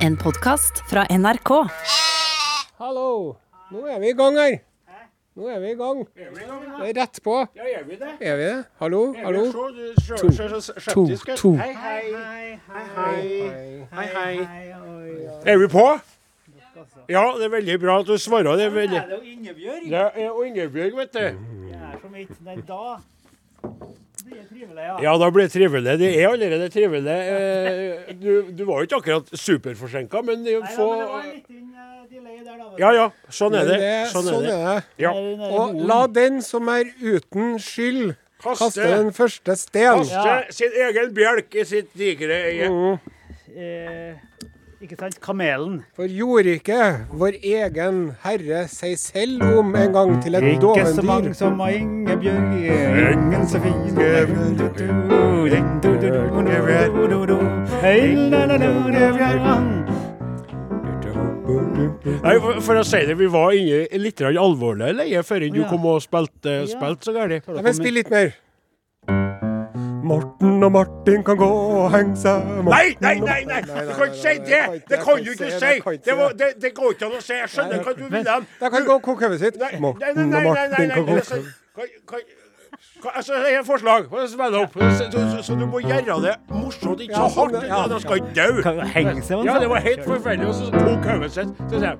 En podkast fra NRK. Hallo! Nå er vi i gang her. Nå er vi i gang. Det er rett på. Ja, er vi det? Er vi det? Hallo? Hallo? To. To. To. Hei, hei. Hei. Hei, hei. Er vi på? Ja, det er veldig bra at du svarer. Det er veldig... Det er jo Ingebjørg. Det er og Ingebjørg, vet du. Det er som ikke Nei, da Det er trivelig, ja. Ja, da blir det trivelig. Det er allerede trivelig. Eh, Du, du var jo ikke akkurat superforsinka, men få men det var en liten delay der, da. Ja ja, sånn er det. det- Sånn er det. det. Ja. Og la den som er uten skyld, kaste Kaste, den første sten. kaste sin egen bjelk i sitt digre øye. eh, Ikke sant? Kamelen. For gjorde ikke vår egen Herre seg selv om en gang til et Ikke så mange som har Ingebjørg, ingen så fin. Nei, for, for å si det, vi var inne i litt alvorlig leie før du Ja. kom og spilte, spilte så galt vil spille litt mer. Morten og Martin kan gå og henge seg Nei, nei, nei! nei, Det kan ikke si det! Det kan du ikke ikke Det, det, det går ikke an å si. Jeg skjønner hva du vil hen. Da kan gå og koke hodet sitt. Morten og Martin kan gå det er sånn- Altså, det er et forslag. Så, du må gjøre det morsomt, ikke så hardt. sånn, ja. de skal ikke dø. Henge seg, Ja, det var helt forferdelig. Og så tok hodet sitt. Så sier jeg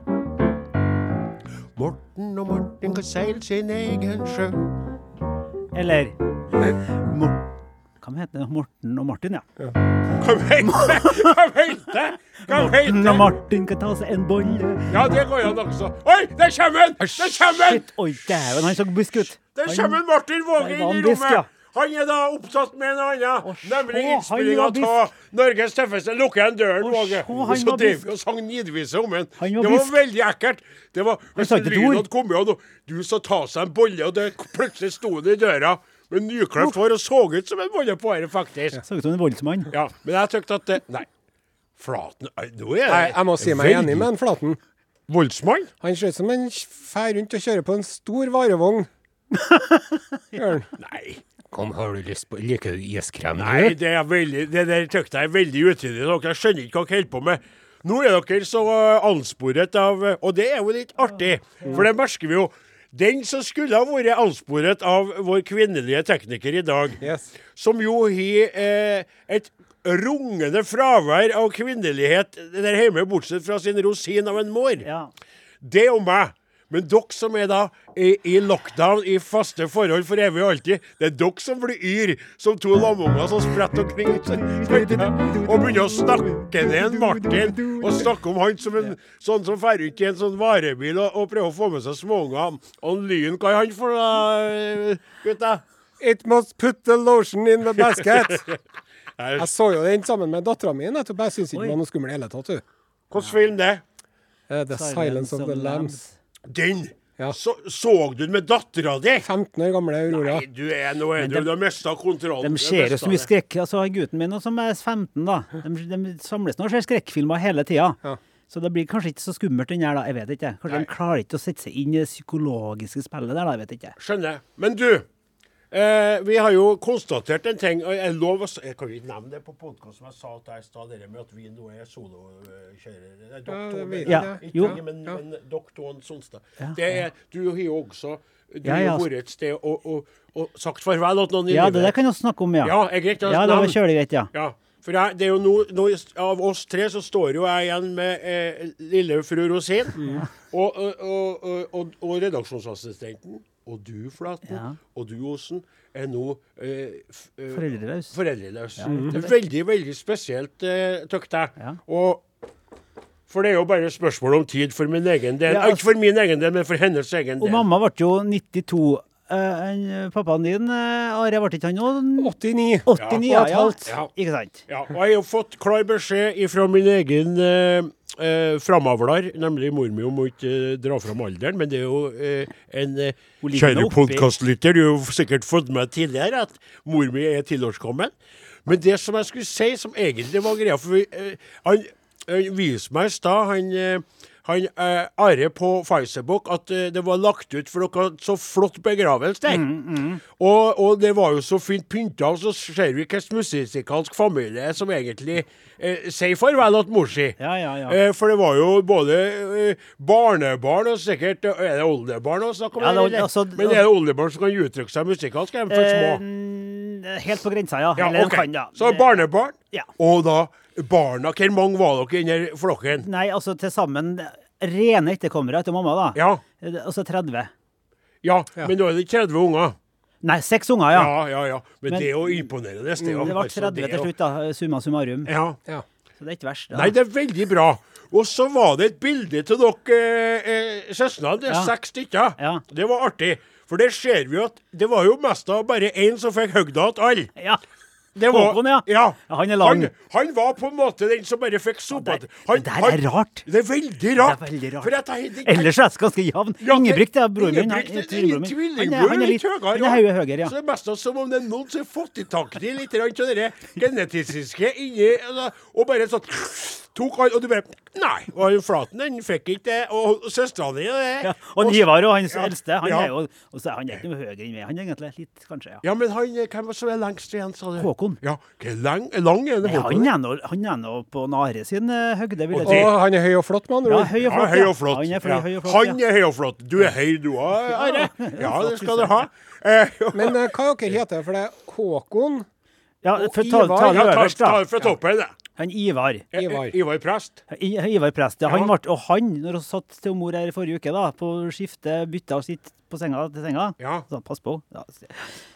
Morten og Martin kan seile sin egen sjø. Eller Mor- Hva heter det? Morten og Martin, ja. Hva heter Hva heter Hva Morten og Martin kan ta seg en bolle. Ja, det går an også.Oi, der kommer han! Der kommer han! Oi, dæven, han så busk ut. Der kommer Martin Våge inn i ja. rommet. Han er da opptatt med noe annet, Å, nemlig innspillinga av Norges tøffeste. Lukker igjen døren, Våge. Så drev vi og sang nidvise om en. Han var Det var veldig ekkelt. Det var, hvis sa ord. hadde kommet, og du så ta seg en bolle, og det plutselig sto han i døra med nykløpt hår og så ut som en voldepåre, faktisk. Så ut som en voldsmann. Ja, men jeg tykte at det Nei. Flaten Nå er det Nei, jeg må si meg enig med en Flaten. Voldsmann? Han ser ut som en fer rundt og kjører på en stor varevogn. Gjør han. Nei. Kom, har du lyst på Liker du iskrem? Nei, det er veldig, det der tykte jeg er veldig utidig. Dere skjønner ikke hva dere holder på med. Nå er dere så uh, ansporet av Og det er jo litt artig, for det merker vi jo. Den som skulle ha vært ansporet av vår kvinnelige tekniker i dag, Yes. som jo har eh, et rungende fravær av kvinnelighet der hjemme, bortsett fra sin rosin av en mår. Ja. Det er jo meg. Men dere som er da i, i lockdown i faste forhold for evig og alltid, det er dere som blir yr som to lamunger som spretter omkring og begynner å snakke ned en Martin og snakke om han som en sånn som drar rundt i en sånn varebil og, og prøver å få med seg småunger. Og Lyn, hva er han for noe, gutta? It must put the lotion in the basket. Jeg så jo den sammen med dattera mi nettopp. Jeg syns ikke det var noe skummelt i det hele tatt. Hvordan Hvilken film det? Uh, The Silence of the Lambs. Den! Ja. Så, så du den med dattera di? 15 år gamle Aurora. Nei, du er nå du, dem- du har mista kontrollen. De ser jo så mye skrekk. Altså, gutten min, som er 15, da, de, de samles nå og ser skrekkfilmer hele tida. Ja. Så det blir kanskje ikke så skummelt, den her, da. Jeg vet ikke. Kanskje Nei. de klarer ikke å sette seg inn i det psykologiske spillet der, da. Jeg vet ikke. Skjønner. Men du, eh, vi har jo konstatert en ting. og Jeg, lov jeg kan jo ikke nevne det på podkast som jeg sa til deg i stad, det med at vi nå er solokjørere. Ja, Doktor, Ja. Ikke men, men Sonstad. Er, du har jo også du Ja, har ja. vært et sted og, og, og sagt farvel til noen i Ja, livet. det der kan vi snakke om, ja. Ja, er greit Ja, det var kjølig greit, ja. Ja, for jeg, det er jo no, no, Av oss tre så står jo jeg igjen med eh, lille fru Rosin. Mm. Og, og, og, og, og, og redaksjonsassistenten. Og du, Flaten. Ja. Og du, Osen, er nå eh, eh, Foreldreløs. foreldreløs. Det er veldig, veldig spesielt, eh, tykte jeg. Ja. Og for det er jo bare et spørsmål om tid for min egen del. Ja, altså- Ikke for min egen del, men for hennes egen Og del. mamma ble jo 92. Uh, han, pappaen din, uh, Are, ble ikke han nå 89. 89? Ja, Ja, og et ja. halvt. Ja. Ikke sant? Ja, og jeg har fått klar beskjed fra min egen eh, eh, framavler, nemlig mor mi, Hun må ikke eh, dra fram alderen. Men det er jo eh, en eh, kjære podkastlytter, du har sikkert fått med tidligere at mor mi er tilårskommen. Men det som jeg skulle si, som egentlig var greia For vi, eh, han, han viste meg i stad han, eh, han eh, Are på Facebook at eh, det var lagt ut for dere hadde så flott begravelse der. Mm, Og, og det var jo så fint pynta, og så ser vi hvilken musikalsk familie som egentlig eh, sier farvel til mor si. Ja, ja, ja. Eh, for det var jo både eh, barnebarn og sikkert eh, Er det oldebarn også? Ja, det altså, Men er det oldebarn som kan uttrykke seg musikalsk? Er de for små? mm, helt på grensa, ja. Ja, okay. kan, ja. Så barnebarn, Ja. og da barna. Hvor mange var dere i denne flokken? Nei, altså til sammen rene etterkommere etter mamma, da. Ja. Altså 30. Ja, men da er det 30 unger. Nei, seks unger, ja. Ja, ja, ja. Men, Men- det er jo imponerende. Det, er Det ble altså, 30 det er til slutt, da. Summa summarum. Ja. Ja. Så det er ikke verst. da. Nei, det er veldig bra. Og så var det et bilde til dere eh, eh. Det er Ja. seks stykker. Ja. Det var artig. For det ser vi at det var jo mest av bare én som fikk høgda til alle. Ja. Det var- Håkon, ja. ja. Ja, han er lang. Han, han var på en måte den som bare fikk sopa det- han- det der er rart. Det er veldig rart. Det er veldig rart. For at jeg, det, Ellers er det ganske jevn. Ja, Ingebrigt er broren min. Han- er litt høyere, Han er ja. Så det er mest som om det er noen som har fått i tak i litt av det genetiske inni altså, Og bare sånn Tok han, og du bare Nei. Og han Flaten den fikk ikke det. Og søstera di det. Ja, og Ivar og hans Ja, eldste, han ja. er jo og så er han er ikke noe høyere enn meg. Han er egentlig litt, kanskje. ja. Ja, men han, hvem var som er lengst igjen, sa du? Håkon. Ja, Hvor lang, lang er det Nei, Håkon? han er nå- han er nå på Nare sin eh, høgde, vil jeg si. Og han er høy og flott, med andre Ja, ord. høy og Ja, høy og flott. Han er Ja. høy og flott, Han er høy og flott. Du er høy, du òg, Are. Ja, det skal du ha. Eh, Men hva hva dere heter for det? Håkon? Ja, Og for ta, Ivar, ta det ja, ta, øverst, ta da. det fra toppen, da. Han Ivar. Eh, Ivar. Ivar Prest. I, Ivar Prest, ja. Han Ja. ble, og han, når hun satt til mor her i forrige uke, da, på skiftet, bytta og sitt på senga til senga Ja. så Pass på. Ja.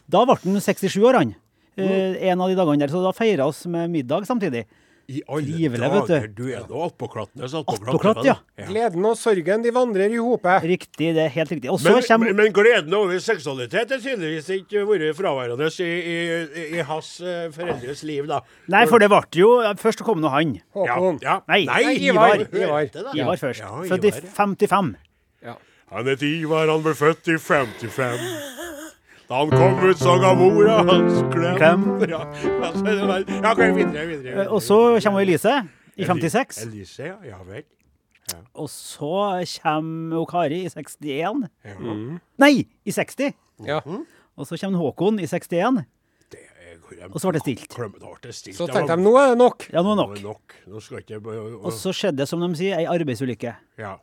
Da ble han 67 år, han. Mm. Eh, en av de dagene der, så da feira oss med middag samtidig. I alle Trivelig, dager, du. du er nå attpåklattende. så Attpåklatt, ja. Gleden og sorgen, de vandrer i hopet. Riktig, det er helt riktig. Og så Men, kommer men, men gleden over seksualitet har tydeligvis ikke vært fraværende i, i, i hans uh, foreldres liv, da. Nei, for det ble jo Først kom nå han. Håkon. Ja, ja. Nei, Nei, Ivar. Ivar. Ivar. Ivar først. Ja, Født i Ivar, ja. 55. Han het Ivar, han ble født i 55. Da han kom ut, så ga mora hans klem. Klem. Ja, altså, det var, ja videre, videre. videre. Eh, Og så kommer Elise i 56. Elise, ja. Ja vel. Og så kommer Kari i 61. Ja. Nei, i 60. Ja. Og så kommer Håkon i 61. Det er klem. Og så ble det stilt. Så tenkte de nå er det nok. Ja, nå er det nok. Nå skal ikke jeg Og så skjedde det, som de sier, ei arbeidsulykke. ja.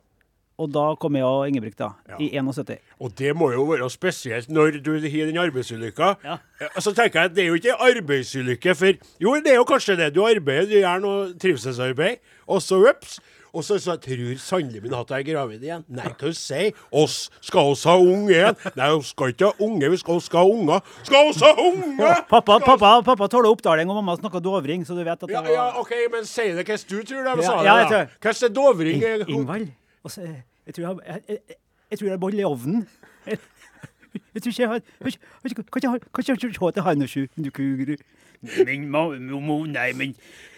Og da kom jeg og Ingebrigt, da. Ja. I 71. Og det må jo være spesielt når du har den arbeidsulykka. Ja. Eh, Så tenker jeg at det er jo ikke arbeidsulykke, for Jo, det er jo kanskje det. Du arbeider, du gjør noe trivselsarbeid, og så ups. Og så, så jeg tror sannelig min hatt jeg er gravid igjen. Nei, hva du sier Oss skal oss ha unge igjen? Nei, vi skal ikke ha unge, vi skal, skal ha unger. Skal oss ha unge? Pappa, pappa, pappa tåler oppdaling, og mamma snakker dovring, så du vet at det Ja, var ja, OK, men si det hvordan du tror de Ja, sa ja, det. da. Hvordan er Dovring? Ingvald. Og så, eh, jeg tror jeg, jeg, jeg, jeg tror det er bolle i ovnen. Jeg, jeg tror ikke jeg har Kan ikke se til han og sju, du kuger. Men mormor, nei, men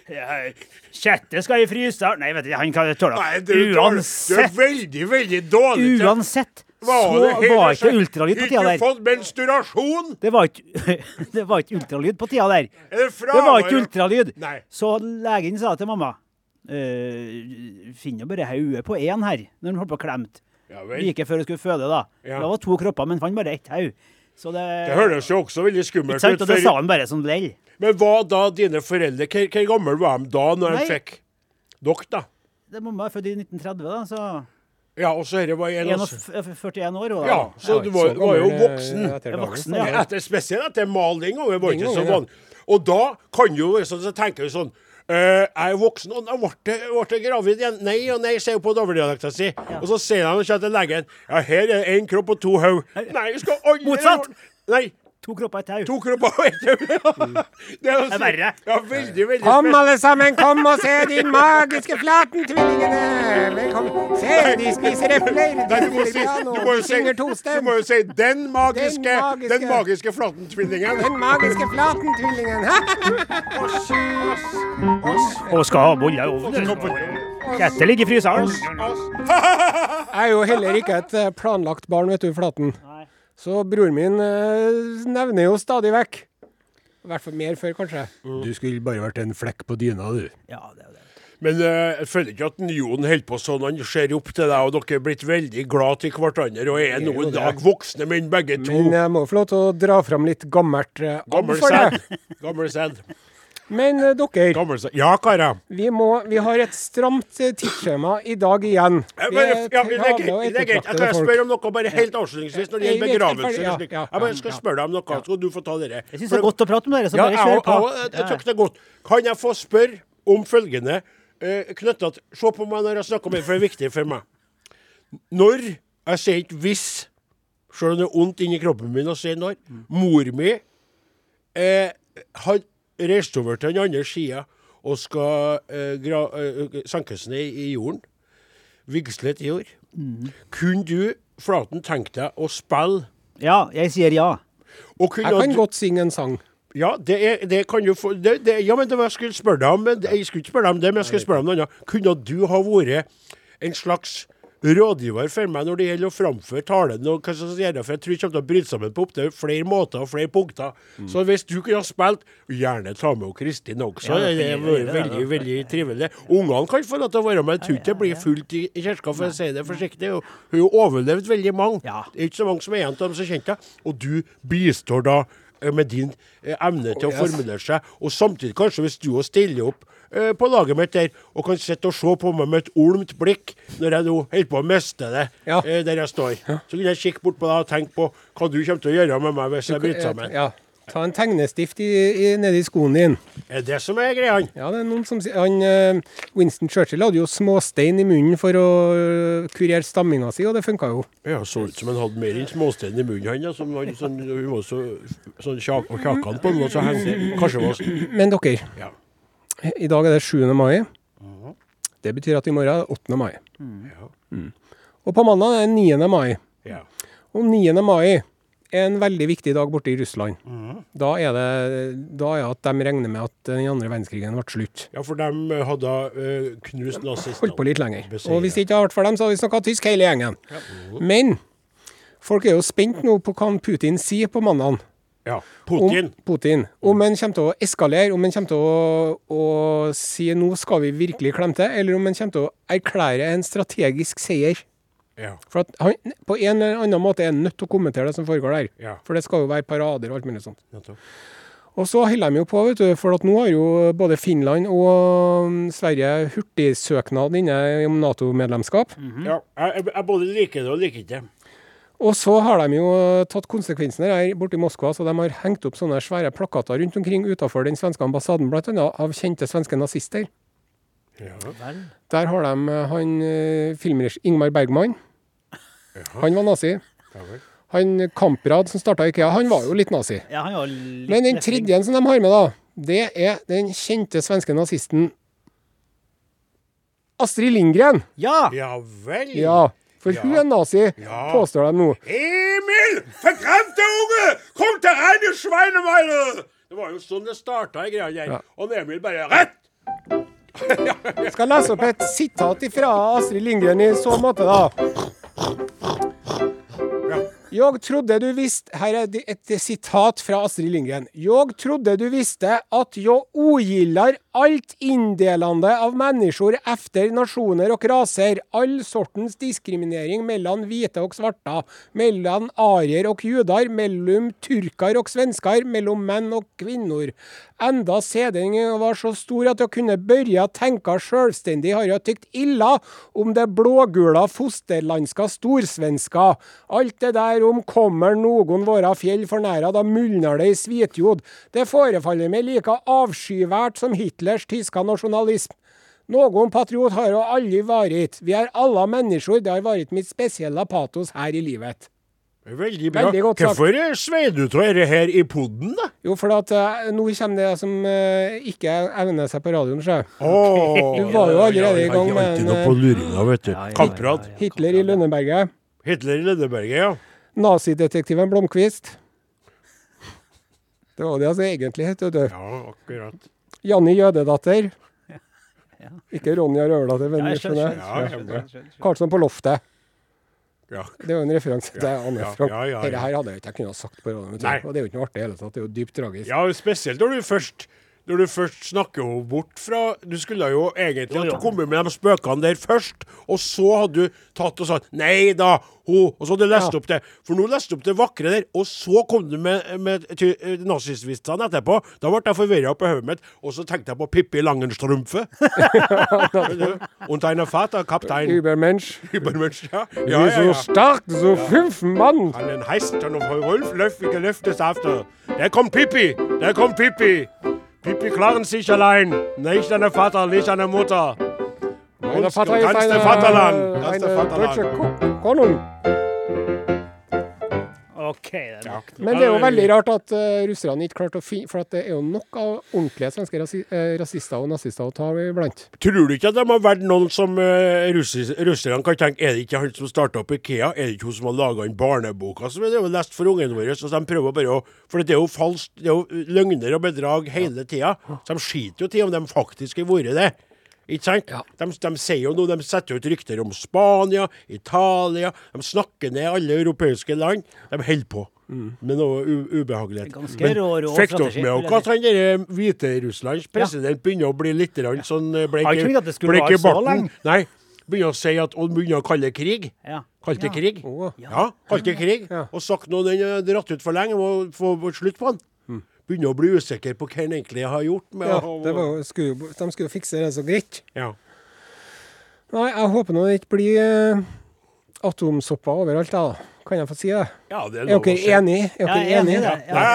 eh, Kjettet skal i fryseren Nei, vet du, han kan tåle Nei, du, er- Uansett, veldig, veldig dårlig til uansett så Var ikke ultralyd på tida Ikke fått menstruasjon? Det var ikke, det var ikke ultralyd på tida der. Er det Det var ikke ultralyd. Nei. Så legen sa til mamma uh, Finner bare hodet på én her, når han holdt på å klemte. Ja. Like før hun skulle føde, da. Ja. Det var to kropper, men fant bare ett hode. Så det, Det høres jo også veldig skummelt sant? ut. Det sa han bare som lell. men hva da dine foreldre? Hvor, hvor gammel var de da når Nei. de fikk dere, da? Det Mamma er født i 1930, da, så Ja, og så dette var en av 41 41 år. Da. Ja, så du var, var jo voksen. etter Jeg er voksen, ja. Etter, spesielt etter maling og det var ikke så vanlig. Og da kan jo sånn, så tenker du sånn eh, jeg er voksen, og da ble jeg- gravid igjen. Nei og nei, sier hun på dobbeltdialekta si. Og så sier han til legen ja, her er én kropp og to hoder. Nei, jeg skal aldri Motsatt. Nei, To kropper, i et tau. to kropper og ett tau. Det er, er verre. Ja, veldig, veldig Kom alle sammen, kom og se de magiske Flaten-tvillingene! Velkommen. Se, de spiser epler, de Nei, du må spiller si, piano, du må de jo si, synger du må jo si den magiske, Den magiske- den magiske flatentvillingen. Den magiske Flaten-tvillingen. Og skal ha boller i ovnen. Kjettet ligger i fryseren. Jeg er jo heller ikke et eh, planlagt barn, vet du, Flaten. Så broren min eh, nevner jo stadig vekk. I hvert fall mer før, kanskje. Du skulle bare vært en flekk på dyna, du. Ja, det er det. Men eh, jeg føler ikke at Jon holder på sånn. Han ser opp til deg, og dere er blitt veldig glad til hverandre og er nå jo en dag voksne menn begge to. Men jeg må få lov til å dra fram litt gammelt eh, add Gammel for. Gammel. Men eh, dere, Ja, karer. vi, må, vi har et stramt eh, tidsskjema i dag igjen. Vi er ja, det er greit. Det er greit. Jeg kan spørre om noe bare helt avslutningsvis når det gjelder begravelse. ja, ja, Jeg bare skal spørre deg om noe, så skal du få ta dere. Jeg syns det er godt å prate med dere, så bare kjør på. jeg, jeg det er godt. Kan jeg få spørre om følgende eh, knytta til Se på meg når jeg snakker om det, for det er viktig for meg. Når Jeg sier ikke hvis, selv om det er vondt inni kroppen min å si når. Mor mi eh, har reist over til den andre sida og skal eh, gra, eh, senkes ned i jorden. Vigslet i jord. Kunne du, Flaten, tenkt deg å spille Ja, jeg sier ja. og kunne Jeg kan du- godt synge en sang. ja, det, er, det kan du få det, det, Ja, men det var jeg skulle spørre deg om men Jeg skulle ikke spørre deg om det, men jeg skulle spørre deg om noe annet. Kunne du ha vært en slags rådgiver for meg når det gjelder å framføre talen? og hva som gjør det, For jeg tror jeg kommer til å bryte sammen på opptil flere måter og flere punkter. Så hvis du kunne ha spilt, gjerne ta med og Kristin også. Ja, det hadde vært er det, veldig, veldig trivelig. Ungene kan få lov til å være med. Jeg tror ikke det blir fullt i kirka, for å si det forsiktig. Hun har overlevd veldig mange. Ja. Det er ikke så mange som er igjen av dem som kjente deg. Og du bistår da eh, med din eh, evne til å formulere seg. Og samtidig, kanskje, hvis du òg stiller opp eh, på laget mitt der og kan sitte og se på meg med et olmt blikk når jeg nå holder på å miste det Ja. eh, der jeg står, så kan jeg kikke bort på deg og tenke på hva du kommer til å gjøre med meg hvis jeg bryter sammen. Ja. Ta en tegnestift i, i, nedi skoen din. Er det som er greia? Ja, det er noen som sier han, eh, Winston Churchill hadde jo småstein i munnen for å kurere stamminga si, og det funka jo. Ja, så ut som han hadde mer enn småstein i munnen, han. Ja, som han sånn, hun var så sånn kjak, og kjakene på den og så hengende. Kanskje var. Men dere, Ja. I dag er det 7. mai. Det betyr at i morgen er det 8. mai. Mm. Og på mandag er det 9. mai. ja. Og 9. mai er en veldig viktig dag borte i Russland. Mm. Da er det da er at de regner med at den andre verdenskrigen ble slutt. Ja, for de hadde uh, knust nazistene. Holdt på litt lenger. Og hvis det ikke hadde vært for dem, så hadde vi snakka tysk hele gjengen. Men folk er jo spent nå på hva Putin sier på mandag. Ja. Putin. Om, Putin. Om han kommer til å eskalere, om han kommer til å, å si nå skal vi virkelig klemme til, eller om han kommer til å erklære en strategisk seier. Ja. For at han på en eller annen måte er han nødt til å kommentere det som foregår der. Ja. For det skal jo være parader og alt mulig sånt. Ja, Og så holder de jo på, vet du, for at nå har jo både Finland og mm, Sverige hurtigsøknad inne om Nato-medlemskap. Ja, jeg, jeg, jeg både liker det og liker ikke det. Og så har de jo tatt konsekvensen her borte i Moskva, så de har hengt opp sånne svære plakater rundt omkring utenfor den svenske ambassaden, annet av kjente svenske nazister. Ja. Der har de eh, han eh, filmregissør Ingmar Bergman. Han var nazi. Ja. Han Kamprad som starta Ikea, han var jo litt nazi. Ja, han var litt Men den tredje som de har med, da, det er den kjente svenske nazisten Astrid Lindgren. Ja! ja vel. Ja, for Ja. hun er nazi, Ja. påstår de nå. Emil! Forkremte unge! Kom til regne sveinemeier! Det var jo sånn det starta i greia der. Ja. Og Emil bare rett! Jeg skal lese opp et sitat fra Astrid Lindgren i så måte, da. Jeg trodde du visste Her er et sitat fra Astrid Lindgren. Jeg trodde du visste at jeg ogillar alt inndelande av mennesker efter nasjoner og raser, all sortens diskriminering mellom hvite og svarte, mellom arier og judar, mellom turkar og svensker, mellom menn og kvinner. Enda sedningen var så stor at jeg kunne børja tenka sjølstendig, har jeg tykt illa om det blågula fosterlandska storsvenska. Alt det der om kommer noen våre fjell for næra, da mulner det i svitjod. Det forefaller meg like avskyvært som Hitlers tyske nasjonalism. Noen patriot har jo aldri vært. Vi er alle mennesker, det har vært mitt spesielle patos her i livet. Veldig bra. Veldig. Hvorfor eh, svei du av dette her i poden, da? Jo, for at uh, nå kommer det som uh, ikke evner seg på radioen, sjø. Oh, Du var jo allerede i gang med en, på luringa, ja. Hitler i Lønneberget. Hitler i Lønneberget, ja. Nazidetektiven Blomkvist. Det var det altså egentlig het, vet du. Ja, akkurat. Janni Jødedatter. Ja. Ikke Ronja Røverdatter, men Ja, skjønner. Karlsson på loftet. Ja. Det er jo en referanse til Anne ja, Frank. ja, ja, ja. Dette her hadde jeg ikke kunnet ha sagt på radioen. Og det er jo ikke noe artig i det hele tatt. Det er jo dypt tragisk. ja, spesielt når du først når du først snakker henne bort fra Du skulle jo egentlig Jo, jo. kommet med de spøkene der først, og så hadde du tatt og sagt Nei da, hun Og så hadde du lest Ja. opp det. For nå leste du opp det vakre der, og så kom du med, med eh, nazistvitsene etterpå. Da ble jeg forvirra på hodet mitt, og så tenkte jeg på Pippi Langenstrømfe. Und eine Vater, Kaptein Übermensch. Übermensch, ja. ja, Ja, ja, so ja. stark, so fünf Mann. An den og Rolf Löffige løftes after. Der kommt Pippi, der kommt Pippi. Pippi klaren sich allein. Nicht an der Vater, nicht an der Mutter. Mein Vater ist der eine, Vaterland. Der eine deutsche Vaterland. Ko- Konung. OK. Det er nok. Men det er jo veldig rart at uh, russerne ikke klarte å finne For at det er jo nok av ordentlige svenske rasi eh, rasister og nazister å ta iblant. Tror du ikke at de har vært noen som uh, russerne kan tenke Er det ikke han som starta opp Ikea? Er det ikke hun som har laga den barneboka som er jo lest for ungene våre? Så de prøver bare å For det er jo falskt, det er jo løgner og bedrag hele tida. Så de skiter jo til om de faktisk har vært det. Ikke sant? De, de sier jo noe, de setter ut rykter om Spania, Italia De snakker ned alle europeiske land. De holder på med noe ubehagelighet. Ganske rå, rå fikk dere med dere at han der Hviterusslands president begynner å bli litt grann sånn eh, bleik skulle bleik i så barten? Nei. Begynner å si at, og begynner å kalle det krig. Ja. Kalte det Ja. krig. Ja, kalte det krig. Ja. Og sagt noe den er dratt ut for lenge, må få slutt på den. Begynner å bli usikker på hva han egentlig har gjort. Med Ja, det var, skulle, de skulle jo fikse det så greit. ja. Nei, jeg håper nå det ikke blir uh, atomsopper overalt, da. Kan jeg få si det? ja, det er Er dere enige? Er dere er i enige? Ja,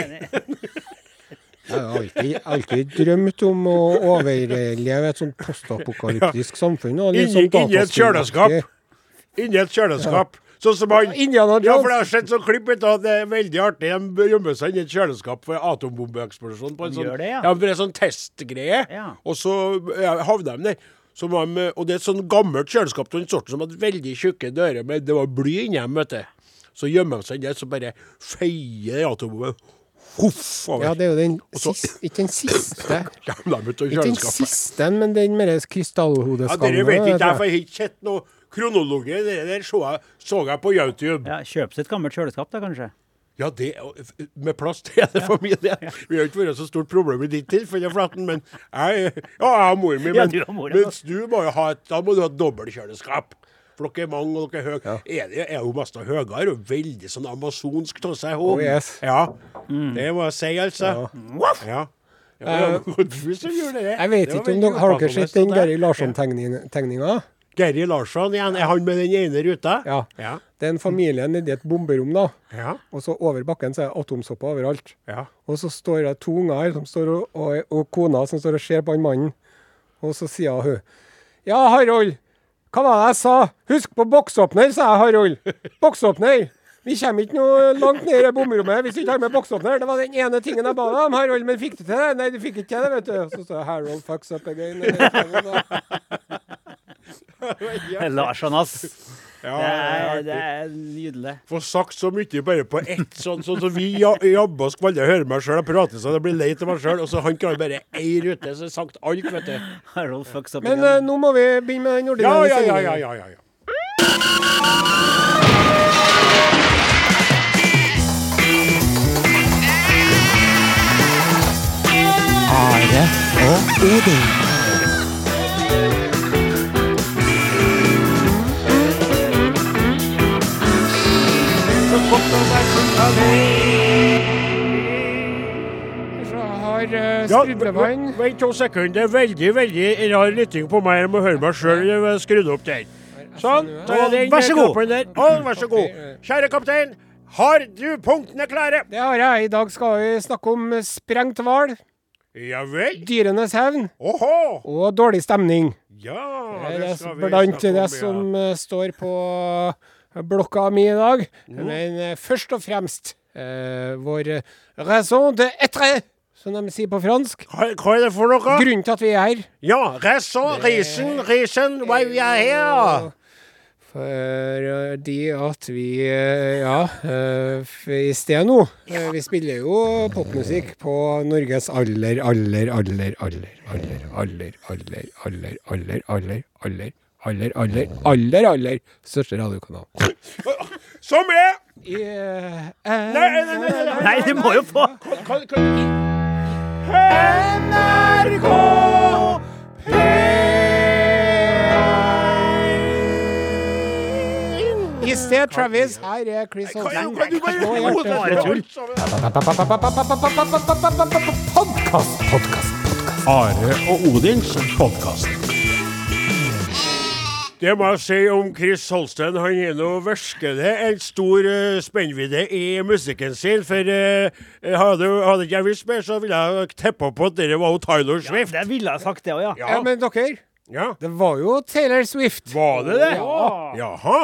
jeg. Jeg har alltid, alltid drømt om å overleve et sånt postapokalyptisk samfunn. Og Inni, sånn inni et kjøleskap. Inni et kjøleskap. Sånn som han Indiana Ja, for det har sett sånn klipp det er veldig artig. De gjemmer seg inni et kjøleskap for atombombeeksplosjon. på en sånn, gjør det, ja. ja. for det er sånn testgreie. Ja. Og så ja, havner de der. Så de, og det er et sånn gammelt kjøleskap av den sorten som hadde veldig tjukke dører, men det var bly inni dem, vet du. Så gjemmer de seg der, så bare feier atombomben huff. Ja, det er jo den siste Ikke den siste. Ikke den siste, men den med Ja. Dere vet ikke, jeg har ikke sett noe kronologi. Det der så jeg, så jeg på YouTube. Ja, Kjøp seg et gammelt kjøleskap, da, kanskje. Ja, det, med plass til hele familien. Vi har ikke vært så stort problem i ditt tilfelle, Flaten, men jeg, ja, jeg har mor mi. Ja, Men, du mor, mens du må jo ha et, da må du ha et dobbeltkjøleskap. For dere er mange, og dere er høye. Er, det, er jo mest høyere og veldig sånn amazonsk av seg. Oh, yes. Ja, Mm. det må jeg si, altså. Ja. Ja, ja, det det? Jeg vet ikke om dere Har dere sett den Gary Larsson-tegninga? Geir Larsson igjen. Er han med den ene ruta? Ja. Ja. Det er en familie nedi et bomberom, da. Ja. Og så over bakken så er det atomsopper overalt. ja. Og så står det to unger som står og, og, og kona som står og ser på han mannen. Og så sier hun Ja, Harald. Hva var det jeg sa? Husk på boksåpner, sa jeg, Harald. Boksåpner. Vi kommer ikke noe langt ned i bomrommet hvis vi ikke har med boksåpner. Det var den ene tingen jeg ba deg om, Harald. Men fikk du til det? Nei, du fikk ikke til det, vet du. Så står det Harold fucks up again. Larsson, ass. ja Det er, det er nydelig. Få sagt så mye bare på ett sånn, sånn så vi jobber og skvaller hører meg sjøl og prater sånn, jeg blir lei av meg sjøl. Og så han klarer bare ei rute, så er sagt alt, vet du. Men eh, nå må vi begynne med den Ja, ordinære ja, ja, ja, ja, ja, ja. Are og Odin. Ja, skrudd med vann. v- Vent to sekunder. Det er veldig veldig rar lytting på meg. Jeg må høre meg sjøl skrudd opp der. Sånn. den Vær så god. Å, vær så god. Kjære kaptein, har du punktene klare? Det har jeg. I dag skal vi snakke om sprengt hval, Ja vel. dyrenes hevn Oho! og dårlig stemning. Ja, Det skal vi blant om, det ja. som eh, står på blokka mi i dag. Men eh, først og fremst eh, vår raison de etre, som de sier på fransk. Hva, hva er det for noe? Grunnen til at vi er her. Ja, raison, reason, reason, why we are here. Fordi at vi eh, Ja, eh, i sted nå eh, Vi spiller jo popmusikk på Norges aller, aller, aller, aller, aller, aller, aller, aller, aller, aller, aller, aller, aller, aller, aller største radiokanal. Som er eh, Nei, nei, nei, nei, du må jo få Kan, kan, NRK P1. I sted, Travis. Her er Chris bare tull? Podkast, podkast. Are og Odins podkast. Det må jeg si om Chris Holsten. Han er nå virkelig en stor uh, spennvidde i musikken sin. For uh, hadde, hadde ikke jeg visst mer, så ville jeg tippa på at det var jo Tyler Swift. Det ville jeg sagt, det òg, ja. Ja, men dere, Ja. det var jo Taylor Swift. Var det det? Ja. Jaha.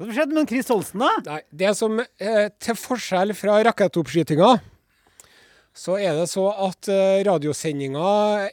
Hva skjedde med Chris Holsten, da? Nei, det som eh, Til forskjell fra rakettoppskytinga, så er det så at eh, radiosendinga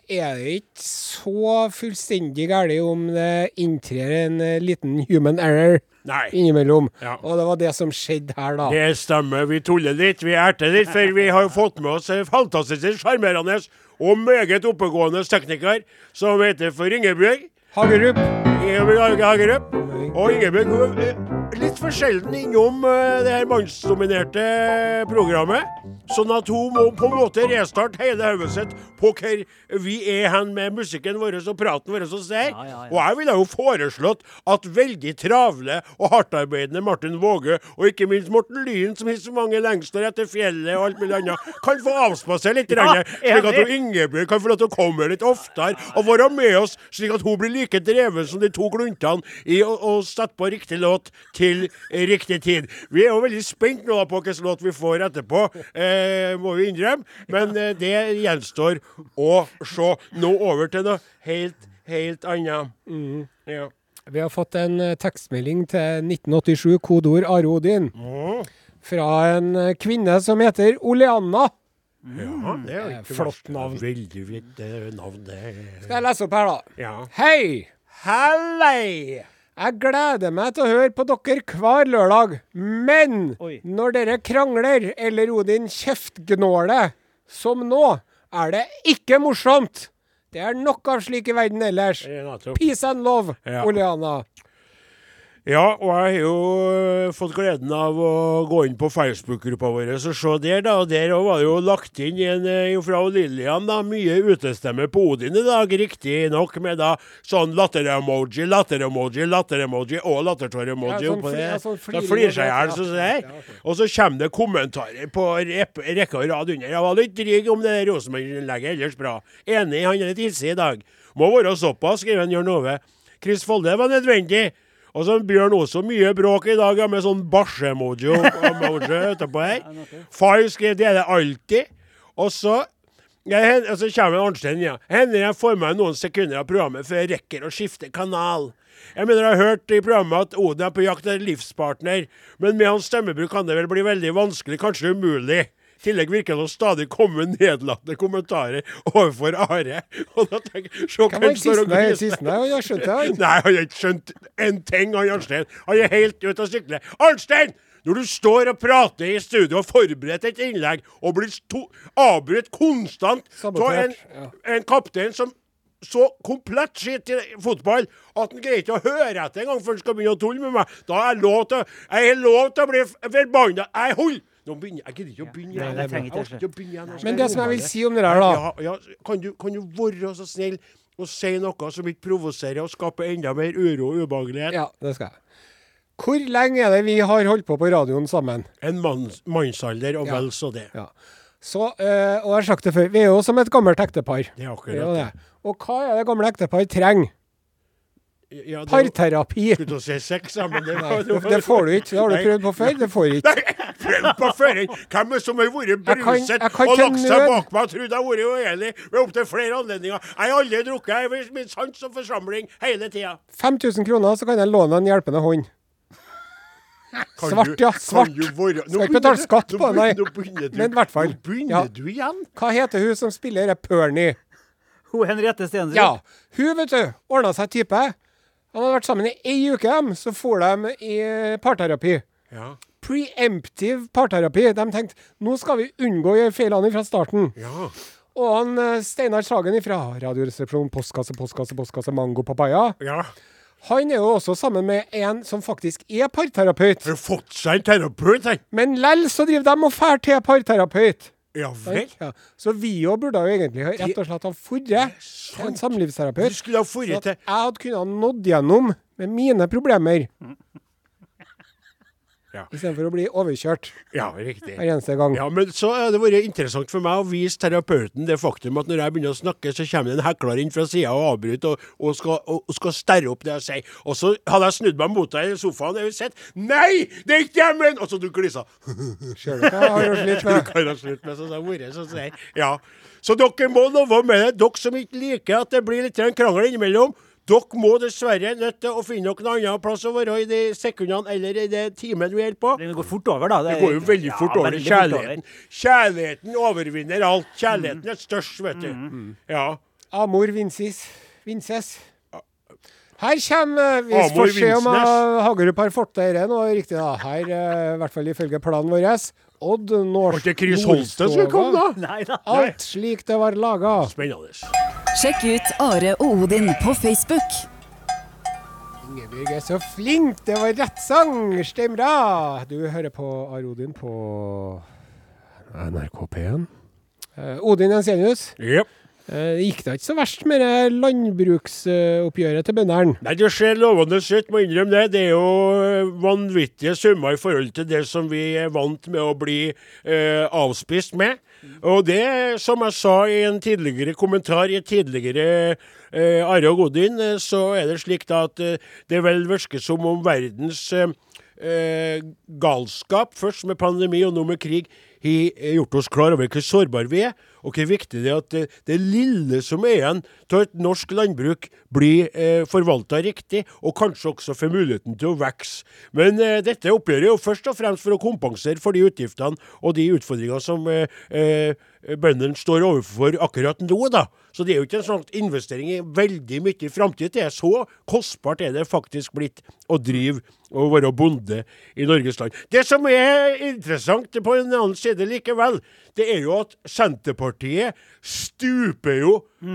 er det ikke så fullstendig galt om det inntrer en eh, liten human error Nei. innimellom. Ja. Og det var det som skjedde her, da. Det stemmer. Vi tuller litt, vi erter litt, for vi har fått med oss en fantastisk sjarmerende og meget oppegående tekniker som heter for Ingebjørg. Hagerup. Ingebjørg Hagerup. Og Ingebjørg hun litt for sjelden innom eh, det her mannsdominerte programmet. Sånn at hun må på en måte restarte hele hodet sitt på hvor vi er hen med musikken vår og praten vår Og, der. Ja, ja, ja. Og jeg ville jo foreslått at veldig travle og hardtarbeidende Martin Våge, og ikke minst Morten Lyn, som har så mange lengster etter fjellet og alt mulig annet, kan få avspasere litt, Ja, slik at Ingebjørg kan få lov til å komme litt oftere og være med oss, slik at hun blir like dreven som de to gluntene i å, å sette på riktig låt til riktig tid. Vi er jo veldig spent nå på hvilken låt vi får etterpå, eh, må vi innrømme. Men eh, det gjenstår å se. Nå over til noe helt, helt annet. Ja. Vi har fått en eh, tekstmelding til 1987, kodeord Are Odin, fra en eh, kvinne som heter Oleanna. ja, det er jo Eh, ikke flott navn. Veldig fint eh, navn, det. Skal jeg lese opp her, da? Ja. Hei! Hallei! Jeg gleder meg til å høre på dere hver lørdag, men Oi. når dere krangler eller Odin kjeftgnåler, som nå, er det ikke morsomt. Det er nok av slik i verden ellers. Er. Peace and love, Ja. Oleana. Ja, og jeg har jo øh, fått gleden av å gå inn på Facebook-gruppa vår og se der, da. Og der var det jo lagt inn en øh, fra Lillian, da. Mye utestemme på Odin i dag, riktignok med da sånn latter-emoji, latter-emoji, latter-emoji og lattertår-emoji Ja, sånn oppå det. ja, sånn Da flirer seg i hjel, sånn som det Ja, er. Og så kommer det kommentarer på rekke og rad under. Jeg var litt dryg om det der Rosenborg-innlegget, ellers bra. Enig, han er litt hissig i dag. Må være såpass, skriver Jørn Ove. Chris Folde var nødvendig. Og så Bjørn også mye bråk i dag, med sånn bæsje-emoji etterpå her. Far skrev det er det alltid. Og så jeg, og så kommer Arnstein, ja. Hender jeg får meg noen sekunder av programmet før jeg rekker å skifte kanal. Jeg mener jeg har hørt i programmet at Odin er på jakt etter livspartner, men med hans stemmebruk kan det vel bli veldig vanskelig, kanskje umulig. I tillegg virker det å stadig komme nedlatende kommentarer overfor Are. Og da tenker jeg, se Hvem står og siste? Nei, Han har skjønt det, han. Nei, han har ikke skjønt en ting, han Arnstein. Han er helt ute å sykle. Arnstein! Når du står og prater i studio og forbereder et innlegg, og blir avbrutt konstant av en, ja. en kaptein som så komplett skitt i fotball at han greier ikke å høre etter engang før han skal begynne å tulle med meg. Da er jeg lov til, jeg er lov til å bli forbanna. Jeg holder Nå begynner jeg gidder ikke å begynne igjen. Nei, Jeg orker ikke å begynne igjen. Men det som jeg vil si om det der, da ja, ja, kan, du, kan du være så snill og si noe som ikke provoserer og skaper enda mer uro og ubehagelighet? Ja, det skal jeg. Hvor lenge er det vi har holdt på på radioen sammen? En manns, mannsalder og Ja. vel så det. Ja. Så, øh, og jeg har sagt det før, vi er jo som et gammelt ektepar. Det er akkurat det. Og hva er det gamle ektepar trenger? Ja, Parterapi. Skulle til å si sex, ja, men det, var, det, det får du ikke. Det har du prøvd på før. Det får du ikke. Nei, prøv på før? Hvem er som har vært Jeg kan- bruset jeg kan og lagt seg nød- bak meg og trodd jeg har vært uenig ved opptil flere anledninger? Jeg har aldri drukket. Jeg har min sans og forsamling hele tida. 5000 kroner, så kan jeg låne en hjelpende hånd. Kan Svart, du- ja, svart. du være- Skal ikke betale skatt på det, nei. Men i hvert fall. Nå begynner Ja. du igjen. Hva heter hun som spiller Pernie? Hun Henriette Stensrud. Ja, hun, vet du, ordna seg type. Han hadde vært sammen i ei uke, dem, så for de i parterapi. Ja, Preemptive parterapi. De tenkte nå skal vi unngå å gjøre feilene fra starten. ja. Og han eh, Steinar Sagen fra Radioresepsjonen, postkasse, postkasse, postkasse, Mango Papaya. ja. Han er jo også sammen med en som faktisk er parterapeut. Har fått seg en terapeut, han? Men lell så driver de og fær til parterapeut. Ja vel. Ja. Så vi òg burde jo egentlig ha- rett og slett ha forret til en Du samlivsterapeut. skulle ha forret at til jeg hadde kunnet nådd gjennom med mine problemer. Ja. Istedenfor å bli overkjørt Ja, riktig. hver eneste gang. Ja, men så har det vært interessant for meg å vise terapeuten det faktum at når jeg begynner å snakke, så kommer det en hekler inn fra sida og avbryter og, og, skal, og, og skal sterre opp det jeg sier. Og så hadde jeg snudd meg mot deg i sofaen og sett Nei, det er ikke hjemmen! Og så du glisa. Ser du hva jeg har gjort litt med? Kan jeg slutt med, så sa More, så. Ja. Dere må love med det, dere som ikke liker at det blir litt krangel innimellom. Dere må dessverre nødt til å finne dere en annen plass å være i de sekundene eller i det timen vi holder på. Det går fort over, da. Det går jo veldig fort Ja, over. veldig fort over. Kjærligheten Kjærligheten overvinner alt. Kjærligheten er størst, vet du. Ja. Amor vincis. Vinces. Her kommer Vi Amor får se om eh, Hagerup har fått det her nå riktig. da. Her, eh, i hvert fall ifølge planen vår. Odd Var det ikke Chris Holste som kom, da? Nei da. Alt slik det var laga. Spennende. Sjekk ut Are og Odin på Facebook. Ingebjørg er så flink! Det var rett sang! Stemmer bra! Du hører på Are Odin på NRK P1. Uh, Odin Jensenius, Yep. Eh, det gikk da ikke så verst med det landbruksoppgjøret til bøndene? Nei, det ser lovende ut, må innrømme det. Det er jo eh, vanvittige summer i forhold til det som vi er vant med å bli eh, avspist med. Og det, som jeg sa i en tidligere kommentar i et tidligere eh, Are og Godin, eh, så er det slik da at eh, det vel virker som om verdens eh, galskap, først med pandemi og nå med krig, har gjort oss klar over hvor sårbare vi er, og hvor viktig det er at det, det lille som er igjen av et norsk landbruk, blir eh, forvalta riktig, og kanskje også får muligheten til å vokse. Men eh, dette oppgjøret er jo først og fremst for å kompensere for de utgiftene og de utfordringene som eh, eh, bøndene står overfor akkurat nå, da. Så det er jo ikke en sånn investering i veldig mye framtid. Det er så kostbart er det faktisk blitt å drive og være bonde i Norges land. Det som er interessant på en annen side likevel, det er jo at Senterpartiet stuper jo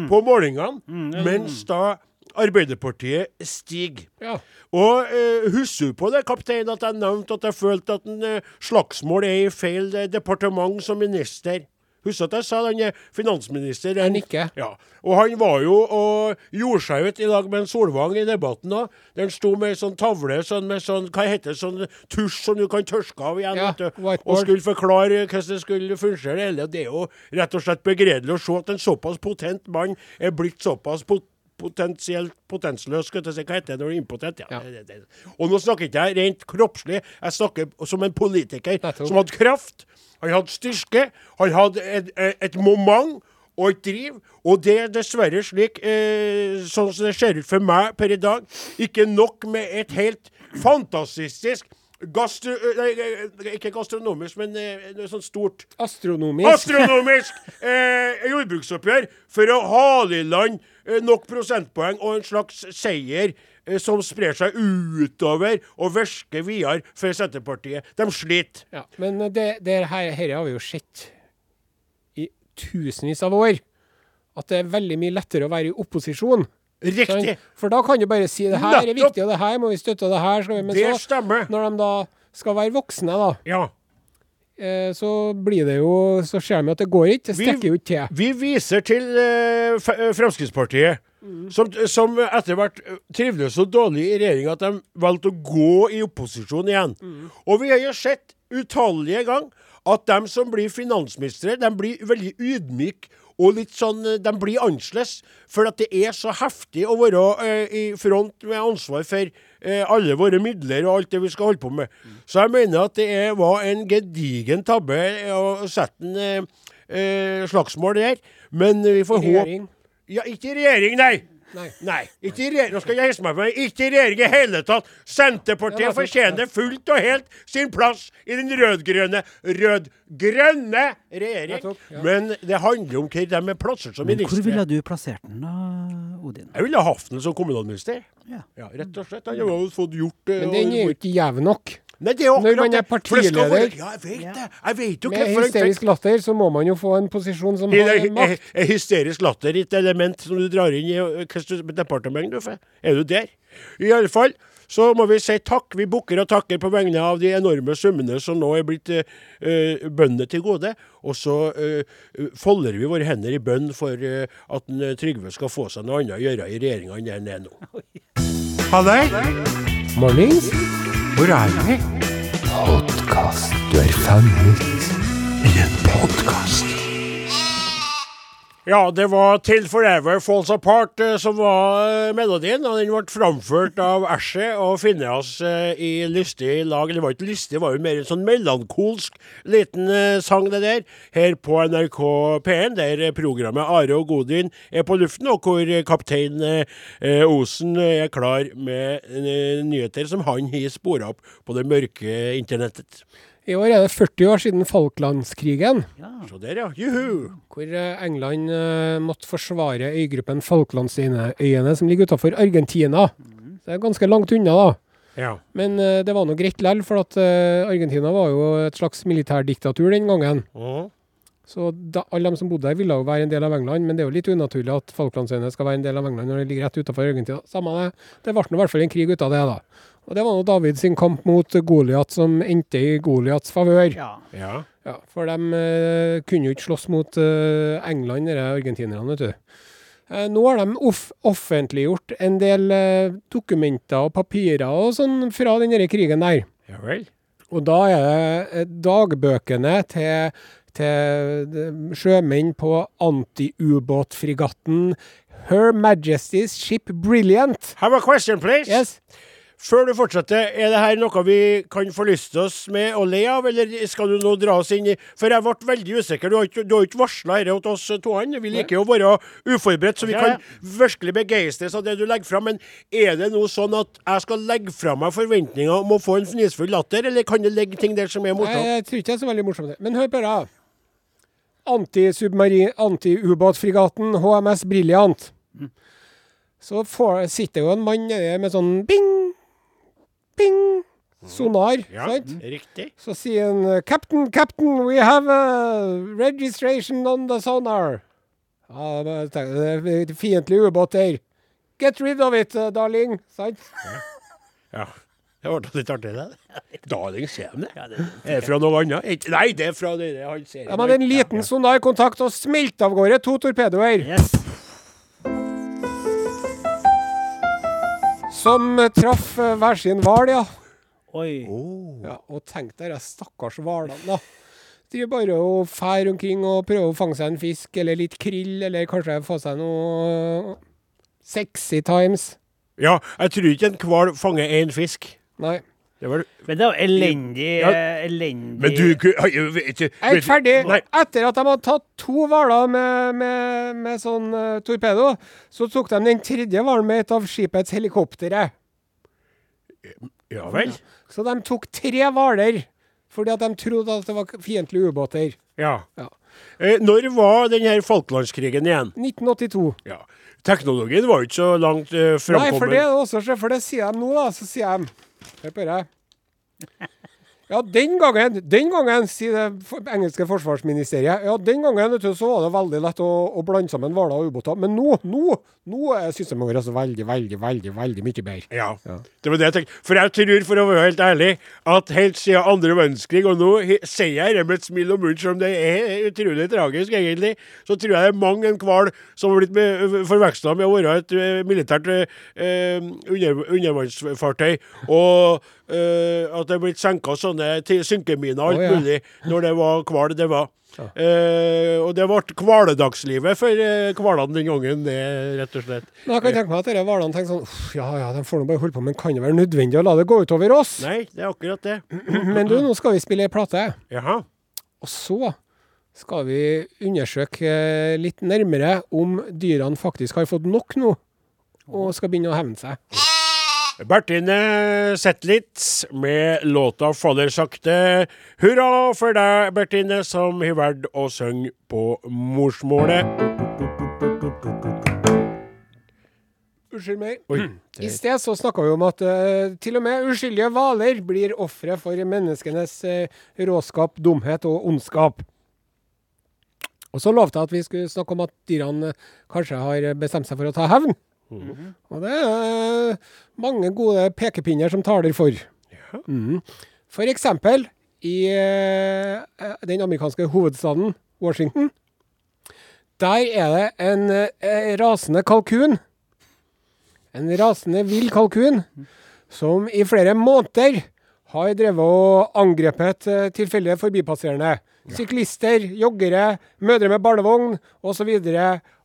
på målingene, mens da Arbeiderpartiet stiger. Ja. Og eh, husker du på det, kaptein, at jeg nevnte at jeg følte at en eh, slagsmål er i feil eh, departement som minister? Husker at jeg sa den finansministeren. finansminister Jeg nikker. Ja. Og han var jo og gjorde seg ut i lag med en Solvang i debatten da. Den sto med ei sånn tavle sånn med sånn, hva heter det, sånn tusj som du kan tørske av igjen. Ja, du, og skulle forklare hvordan det skulle fungere. det. Det er jo rett og slett begredelig å se at en såpass potent mann er blitt såpass pot potensielt potensløs. Skal jeg si, hva heter det når du er impotent? Ja. Ja. Og nå snakker ikke jeg rent kroppslig, jeg snakker som en politiker som hadde kraft, han hadde styrke, han hadde et, et, moment og et driv. Og det er dessverre slik, eh, sånn som det ser ut for meg per i dag, ikke nok med et helt fantastisk Gastro... Nei, eh, ikke gastronomisk, men eh, noe sånt stort Astronomisk. astronomisk eh, jordbruksoppgjør for å hale i land nok prosentpoeng og en slags seier eh, som sprer seg utover og virker videre for Senterpartiet. De sliter. Ja, men det, det her, her har vi jo sett i tusenvis av år. At det er veldig mye lettere å være i opposisjon. Riktig. For da kan du bare si det her er viktig, og det her må vi støtte, og det her skal vi Men Det så, stemmer. når de da skal være voksne, da, Ja. Eh, så blir det jo Så ser vi at det går ikke. Det strekker jo ikke til. Vi viser til eh, eh, Fremskrittspartiet, som, som etter hvert trivdes så dårlig i regjering at de valgte å gå i opposisjon igjen. Og vi har jo sett utallige ganger at de som blir finansministre, de blir veldig ydmyke og litt sånn eh, De blir annerledes. For at det er så heftig å være eh, i front med ansvar for eh, alle våre midler og alt det vi skal holde på med. Så jeg mener at det er, var en gedigen tabbe eh, å sette en eh, eh, slagsmål der. Men vi får håpe. Ja, ikke regjering, nei. Nei. ikke i regjering. Nå skal jeg hisse meg på. Ikke i regjering i hele tatt. Senterpartiet Ja, fortjener fullt og helt sin plass i den rød-grønne rød-grønne regjering. Ja. Men det handler om hva de er plassert som minister. hvor ville du plassert den da, Odin? Jeg ville ha hatt den som kommunalminister. Ja. Ja, rett og slett. Han hadde fått gjort eh, Men den er jo ikke jevn nok. Nei, det er akkurat, Når man er det. Det partileder- være- Ja, jeg vet det. Jeg vet jo Med hvorfor hysterisk latter så må man jo få en posisjon som har er, makt. er hysterisk latter et element som du drar inn i øh, hvilket departement du får? Er du der? I alle fall så må vi si takk. Vi bukker og takker på vegne av de enorme summene som nå er blitt eh, eh, bøndene til gode. Og så uh, folder vi våre hender i bønn for uh, at en, eh, Trygve skal få seg noe annet å gjøre i regjeringa enn det han er nå. Halløy! Mornings. Hvor er vi? Podkast. Du er fanget i en podkast. Ja, det var 'Till Forever Falls Apart' eh, som var eh, melodien. Og den ble framført av Ashe og Finneas eh, i lystig lag. Det var ikke lystig, det var jo mer en sånn melankolsk liten sang, det der. Her på NRK P1, der programmet Are og Godin er på luften, og hvor kaptein Osen er klar med nyheter som han har spora opp på det mørke internettet. I år er det 40 år siden Falklandskrigen, Så der, ja. Juhu! hvor eh, England eh, måtte forsvare øygruppen Falklandsøyene, som ligger utenfor Argentina. Så det er ganske langt unna, da. Ja. Men uh, det var nå greit likevel, for at uh, Argentina var jo et slags militærdiktatur den gangen. Mhm. Så da, alle de som bodde der, ville jo være en del av England, men det er jo litt unaturlig at Falklandsøyene skal være en del av England når det ligger rett utenfor Argentina. Samme det, det ble nå i hvert fall en krig ut av det, da. Og det var nå David sin kamp mot Goliat som endte i Goliats favør. Ja. ja. Ja, for de uh, kunne jo ikke slåss mot uh, England, disse argentinerne, vet du. Eh, nå har de off offentliggjort en del eh, dokumenter og papirer og sånn fra den krigen der. Ja vel. Og da er det eh, dagbøkene til, til sjømenn på antiubåtfregatten Her Majesty's Ship Brilliant. Have a question, please. Yes. Før du fortsetter, er det her noe vi kan få lyst til oss med å le av, eller skal du nå dra oss inn i For jeg ble veldig usikker. Du har ikke, du har ikke varsla dette til oss to. Vi liker jo å være uforberedt, så vi kan virkelig begeistres av det du legger fram. Men er det nå sånn at jeg skal legge fra meg forventninger om å få en fnisfull latter, eller kan det ligge ting der som er Nei, morsomt? jeg tror ikke det er så veldig morsomt. Men hør på det. Antisubmarin- Antiubåtfregatten HMS Brilliant. Så får, sitter jo en mann med sånn bing, bing, sonar. Ja, sant? riktig. Så sier han Captain, Captain, we have a registration on the sonar. Ja, men jeg tenker, det er fiendtlig ubåt der. Get rid of it, uh, darling. Sant? Ja. Det ble litt artig, det. Darling, ser de det? Er det fra noe annet? Nei, det er fra det det han ser. Ja, men en liten sonarkontakt og smelte av gårde to torpedoer. Yes. Som eh, traff eh, hver sin hval, ja. Oi. ja. Og tenk dere stakkars hvalene, da. De bare og fær omkring og prøver å fange seg en fisk, eller litt krill, eller kanskje få seg noe sexy times. Ja, jeg tror ikke en hval fanger én fisk. Nei. Det var Men det var elendig Ja. Elendig Men du ku- vet ikke- Jeg er ikke ferdig. Nei. Etter at de hadde tatt to hvaler med, med, med sånn uh, torpedo, så tok de den tredje hvalen med et av skipets helikoptre. Ja vel? Så de tok tre hvaler fordi at de trodde at det var fiendtlige ubåter. Ja. Ja. Eh, når var den her Falklandskrigen igjen? 1982. Ja. Teknologien var jo ikke så langt eh, Nei, for det er det også, for det sier de nå, da. Så sier de Hør på det. Ja, den gangen, den gangen, sier det engelske forsvarsministeriet, ja, den gangen du, så var det veldig lett å, å blande sammen hvaler og ubåter. Men nå, nå, nå er systemet vårt altså veldig, veldig, veldig veldig mye bedre. Ja. Det var det jeg tenkte. For jeg tror, for å være helt ærlig, at helt siden andre verdenskrig, og nå sier jeg det med et smil om munnen, selv om det er utrolig tragisk egentlig, så tror jeg det er mange en hval som har blitt forveksla med å være et eh, militært eh, under, undervannsfartøy. Og eh, at det er blitt senka sånne synkeminer og alt oh, ja. mulig når det var hval det var. Eh, og det ble hvaledagslivet for eh, hvalene den gangen, det, rett og slett. Men jeg kan tenke meg at disse hvalene tenker sånn Ja ja, de får nå bare holde på, men kan det være nødvendig å la det gå utover oss? Nei, det er akkurat det. Men du, nå skal vi spille ei plate. Jaha. Og så skal vi undersøke eh, litt nærmere om dyrene faktisk har fått nok nå, og skal begynne å hevne seg. Bertine Zetlitz med låta 'Faller sakte'. Hurra for deg, Bertine, som har valgt å synge på morsmålet. Unnskyld meg. Oi. I sted så snakka vi om at uh, til og med uskyldige hvaler blir ofre for menneskenes uh, råskap, dumhet og ondskap. Og så lovte jeg at vi skulle snakke om at dyrene eh, kanskje har bestemt seg for å ta hevn. Og det er mange gode pekepinner som taler for. Mhm. For eksempel i eh, den amerikanske hovedstaden Washington. Der er det en eh, rasende kalkun. En rasende vill kalkun som i flere måneder har drevet og angrepet eh, tilfeldige forbipasserende. Syklister, joggere, mødre med barnevogn osv.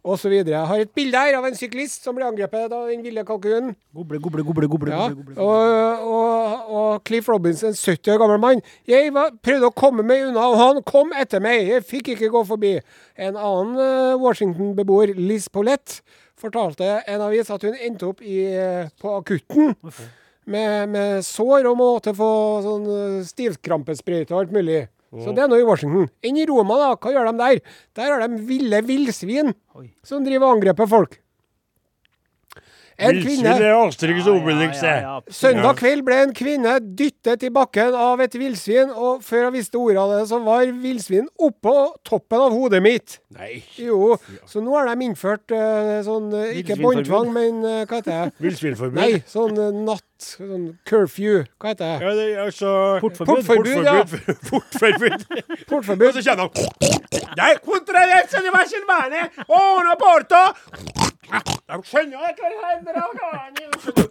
osv. Har et bilde her av en syklist som ble angrepet av den ville kalkunen. Goble, goble, goble, goble. Ja, og, og, og Cliff Robinson, 70 år gammel mann. Jeg var, prøvde å komme meg unna, og han kom etter meg. Jeg fikk ikke gå forbi. En annen eh, Washington-beboer, Liz Paulette, fortalte en avis at hun endte opp i, eh, på akutten med, med sår og måtte få sånn eh, stivkrampesprøyte og alt mulig. Så det er nå i Washington. Enn i Roma, da. Hva gjør de der? Der har de ville villsvin som driver og angriper folk. En kvinne og. Søndag kveld ble en kvinne dyttet i bakken av et villsvin, og før jeg visste ordet av det, så var villsvin oppå toppen av hodet mitt. Nei. Jo, så nå har de innført uh, sånn uh, Ikke båndtvang, men uh, hva heter det? Villsvinforbud? Nei, sånn natt... Sånn curfew. Hva heter det? Ja, det er altså Portforbud. Portforbud, ja. Portforbud. Og Portforbud. så kjenner han Nei, contradezza di Vassilvane! Ono porto! De skjønner ikke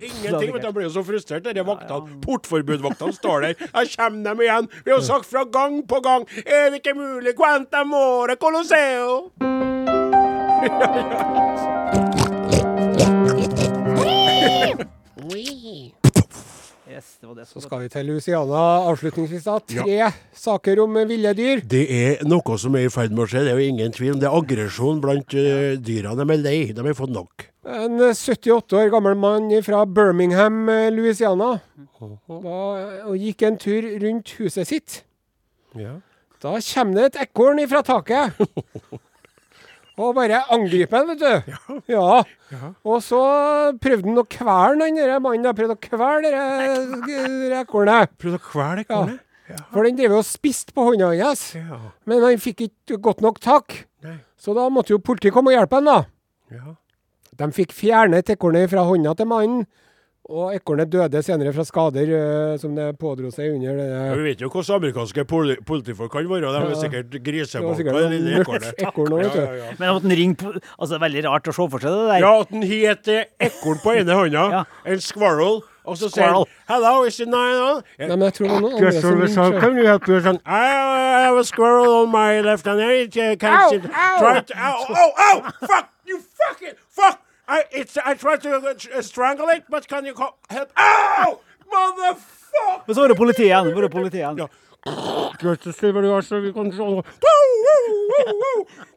Ingenting. vet du, Jeg blir jo så frustrert. Disse vaktene, portforbudvaktene står der. Jeg kommer dem igjen. Vi har sagt fra gang på gang. Er det ikke mulig? Quanta more Colosseo? Yes, det var det Så som skal vi til Luciana avslutningsvis. da. Tre saker om eh, ville dyr. Det er noe som er i ferd med å skje. Det er jo ingen tvil om det. er aggresjon blant uh, dyrene. De er lei. De har fått nok. En eh, 78 år gammel mann fra Birmingham, eh, Louisiana, var, og gikk en tur rundt huset sitt. Ja. Da kommer det et ekorn ifra taket. Og bare angripe han, vet du. Ja. Og så prøvde han å kvele han der mannen. Prøvde å kvele det kornet. Prøvde å kvele ekornet? For den drev og spiste på hånda hans. Ja. Men han fikk ikke godt nok tak. Nei. Så da måtte jo politiet komme og hjelpe han, da. Ja. De fikk fjernet ekornet fra hånda til mannen. Og ekornet døde senere fra skader uh, som det pådro seg under det Ja, vi vet jo hvordan amerikanske poli politifolk kan være. De er Ja. sikkert sikkert det lille ekornet. ekorn også. Ja. Men at den ringer på Altså, det er veldig rart å se for seg det der. Ja, at den heter ekorn på ene hånda, Ja. en squirrel, og så sier han 'Hello, is it nine on?' Nei, men jeg tror noen andre som ringer. can you help me? Sånn, I have a squirrel on my left hand. Ow, sit. ow. Try to, ow, oh, oh, fuck, you fucking, fuck. I, it's, I tried to uh, strangle it, but can you call, help? Ow! Motherfucker! Men så var det politiet igjen. Var det politiet igjen. Ja.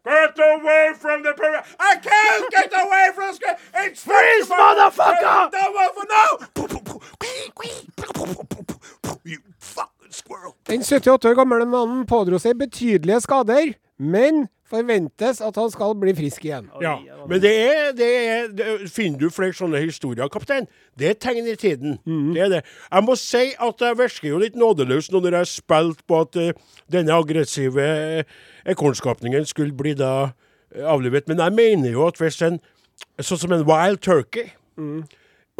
Get away from the period. I can't get away from the. It's freeze, motherfucker! No! You fucking squirrel. Den 78 år gamle mannen pådro seg betydelige skader, men forventes at han skal bli frisk igjen. Ja, men det er, det er det, Finner du flere sånne historier, kaptein? Det er tegn i tiden. Det er det. Jeg må si at jeg virker jo litt nådeløs nå når jeg har spilt på at uh, denne aggressive uh, ekornskapningen skulle bli da uh, avlivet. Men jeg mener jo at hvis en sånn som en wild turkey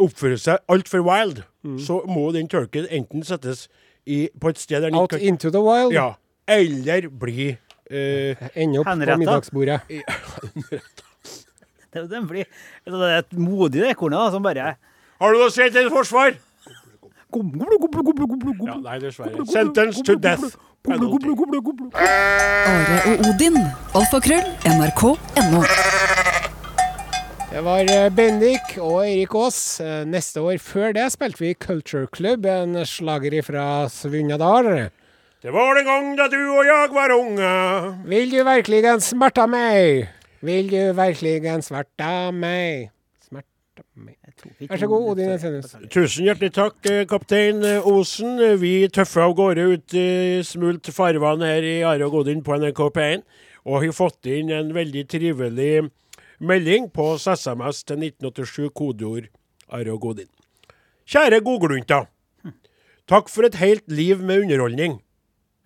oppfører seg altfor wild, så må den turkeyen enten settes i, på et sted der den Out ikke into the wild. Ja. Eller bli eh, Ende opp på middagsbordet. Det, det blir det er et modig ekorn som bare Har du noe sett si forsvar? Ja, nei, dessverre. Sentence to death. Penalty. Are og Odin. Alfakrøll. NRK.no. Det var eh, Bendik og Erik Aas. Eh, Neste år før det spilte vi Culture Club, en slager fra Svunadal. Det var den gang da du og jeg var unge. Vil du virkelig smerta meg? Vil du virkelig smerta meg? Smerta meg Vær så god, Odin Ensenius. Tusen hjertelig takk, kaptein Osen. Vi tøffer av gårde ut i smult farvann her i Are og Godin på NRK P1, og har fått inn en veldig trivelig melding på SMS til 1987, kodeord Are og Godin. Kjære godglunter. Takk for et helt liv med underholdning.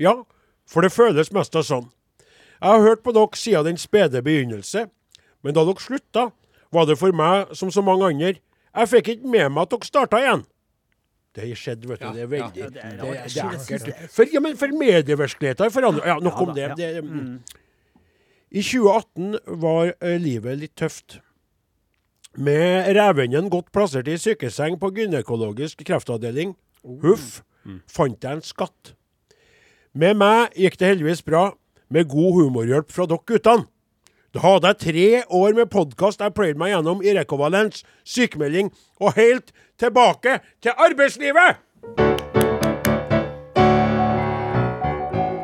Ja, for det føles mest av sånn. Jeg har hørt på dere siden den spede begynnelse, men da dere slutta, var det for meg som så mange andre. Jeg fikk ikke med meg at dere starta igjen. Det skjedde, vet du. det er veldig Ja, det er det, rart. det er ekkelt. For, ja, men for medievirkeligheten er forandra. Ja, nok om det. det mm. I 2018 var eh, livet litt tøft. Med rævenden godt plassert i sykeseng på gynekologisk kreftavdeling, huff, fant jeg en skatt. Med meg gikk det heldigvis bra, med god humorhjelp fra dere guttene. Da hadde jeg tre år med podkast jeg pløyde meg gjennom i rekovalens, sykemelding og helt tilbake til arbeidslivet!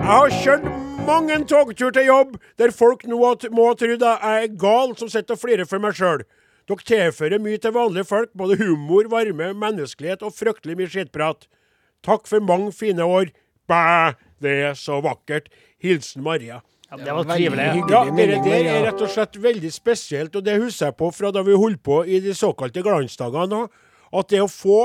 Jeg har kjørt mang en togtur til jobb der folk nå må ha trodd jeg er gal som sitter og flirer for meg sjøl. Dere tilfører mye til vanlige folk, både humor, varme, menneskelighet og fryktelig mye skittprat. Takk for mange fine år. Bæ, det er så vakkert. Hilsen Maria. Ja, det var trivelig. Ja, det der er rett og slett veldig spesielt, og det husker jeg på fra da vi holdt på i de såkalte glansdagene òg. At det å få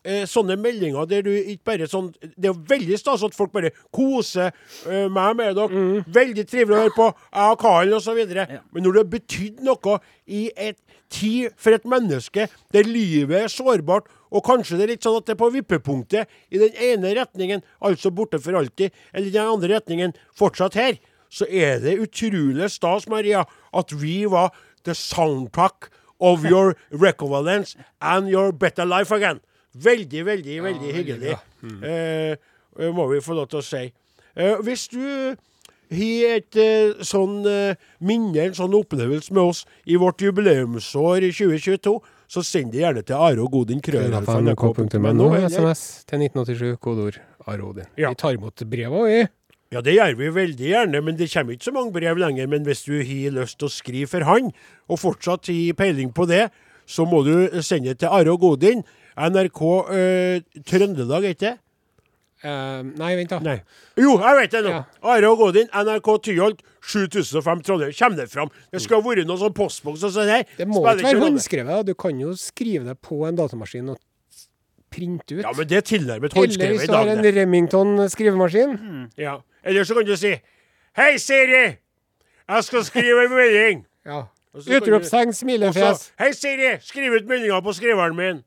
eh, sånne meldinger der du ikke bare sånn Det er veldig stas at folk bare koser eh, meg med dere. Mm. Veldig trivelig å høre på. Jeg og Karen osv. Men når det har betydd noe i et tid for et menneske der livet er sårbart, og kanskje det er litt sånn at det er på vippepunktet i den ene retningen, altså borte for alltid, eller i den andre retningen, fortsatt her, så er det utrolig stas, Maria, at vi var the soundtrack of your recovalence and your better life again. Veldig, veldig, veldig hyggelig. Mm. eh, må vi få lov til å si. Eh, hvis du har et eh, sånn eh, minne, en sånn opplevelse med oss i vårt jubileumsår i 2022, så send det gjerne til Are og Godin NRK.no, SMS til 1987, kodeord Arodin. Ja. Vi tar imot brev vi. Ja, det gjør vi veldig gjerne, men det kommer ikke så mange brev lenger. Men hvis du har lyst til å skrive for han, og fortsatt har peiling på det, så må du sende det til Are og Godin. NRK eh, Trøndelag, heter det? Eh, nei, vent, da. Nei. Jo, jeg vet det nå! Ja. Are og Godin, NRK Tyholt, 7005 Trondheim. Kommer det fram? Det skal ha vært noe sånn postboks og sånn her. Det må Spiller ikke være håndskrevet. Du kan jo skrive det på en datamaskin og printe ut. Ja, men det er tilnærmet Eller hvis du har en det. Remington skrivemaskin. Ja. Eller så kan du si Hei, Siri! Jeg skal skrive en melding. Ja. Utropstegn, smilefjes. Hei, Siri! Skriv ut meldinga på skriveren min.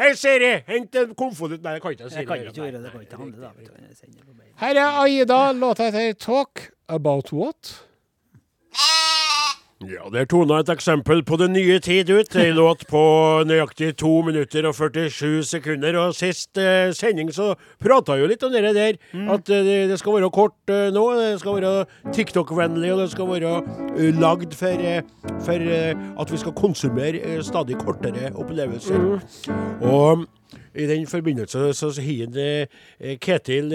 Hei, Siri! Hent en konvolutt Nei, det kan ikke si Jeg kan ikke gjøre det. Det kan ikke handle, da. Jeg. Her er Aida. Låta heter Talk About What? Ja, Der tona et eksempel på det nye tid ut. Ei låt på nøyaktig 2 minutter og 47 sekunder. Og sist eh, sending så prata jo litt om det der. At eh, det, skal være kort eh, nå. Det skal være TikTok-vennlig, og det skal være uh, lagd for, eh, for eh, at vi skal konsumere stadig kortere opplevelser. Og i den forbindelse så har Ketil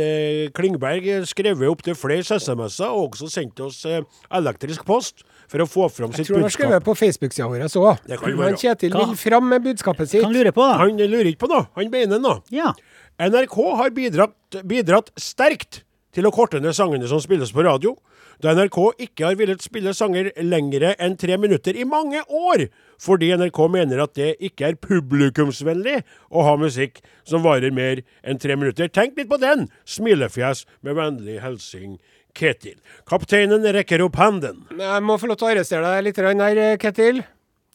Klingberg skrevet opp til flere SMS-er og også sendt oss elektrisk post for å få fram sitt budskap. Jeg tror han har skrevet på Facebook-sida vår. òg. Men Kjetil vil fram med budskapet sitt. Kan lure på, da. Han lurer ikke på noe, han mener noe. Ja. NRK har bidratt, bidratt sterkt til å korte ned sangene som spilles på radio, da NRK ikke har villet spille sanger lengre enn tre minutter i mange år, fordi NRK mener at det ikke er publikumsvennlig å ha musikk som varer mer enn tre minutter. Tenk litt på den! Smilefjes med vennlig hilsing Ketil. Kapteinen rekker opp handen. Jeg må få lov til å arrestere deg litt her, der, Ketil.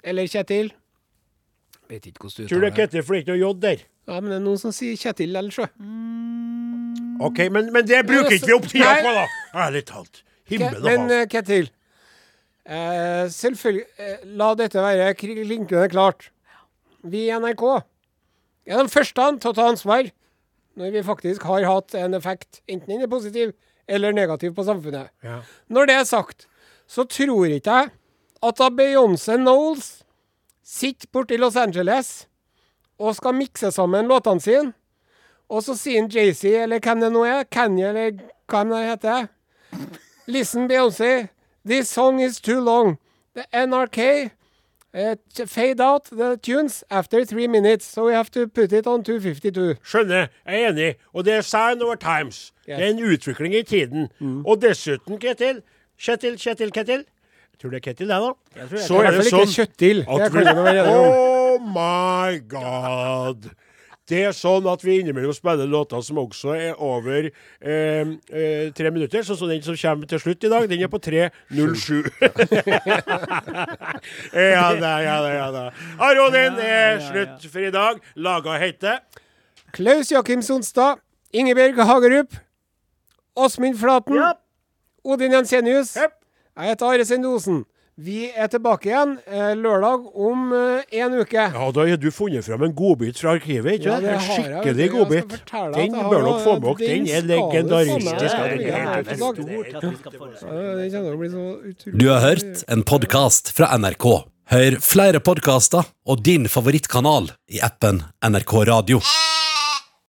Eller Kjetil. Vet ikke hvordan du Tror du det er uttaler. Ketil, for det er ikke noe J der? Ja, men det er noen som sier Kjetil ellers, sjø. OK, men, men det bruker ikke vi opp tida på, da! Ærlig talt. Himmel og hav. Men Ketil, eh, selvfølgelig eh, La dette være klinkende klart. Vi i NRK er de første til å ta ansvar når vi faktisk har hatt en effekt, enten den er positiv eller negativ på samfunnet. Ja. Når det er sagt, så tror ikke jeg at da Beyoncé Knowles sitter borte i Los Angeles og skal mikse sammen låtene sine, og så sier Jay-Z, eller hvem det nå er, Kanye, eller hva det heter Listen, Beyoncé, this song is too long. The NRK uh, fade out the tunes after three minutes, so we have to put it on 252. Skjønner, jeg er enig. Og det er sign over times. Yes. Det er en utvikling i tiden. Og dessuten, Ketil Kjetil, Kjetil, Ketil. Jeg tror det er Ketil, det, da. tror det er Så er det sånn kjøttil. At vi. Oh my god! Det er sånn at vi innimellom spiller låter som også er over eh, eh, tre minutter. Sånn som den som kommer til slutt i dag. Den er på 3.07. ja da, ja da, ja da. Arodin er slutt for i dag. Laga heter Klaus Jakim Sonstad, Ingebjørg Hagerup, Åsmund Flaten, Ja. Odin Jensenius. Yep. Jeg heter Are Sendosen. Vi er tilbake igjen eh, lørdag om eh, en uke. Ja, da har du funnet fram en godbit fra arkivet, ikke Ja, det En skikkelig. Godbit. Den bør dere få med dere. Den er legendaristisk. Du har hørt en podkast fra NRK. Hør flere podkaster og din favorittkanal i appen NRK Radio.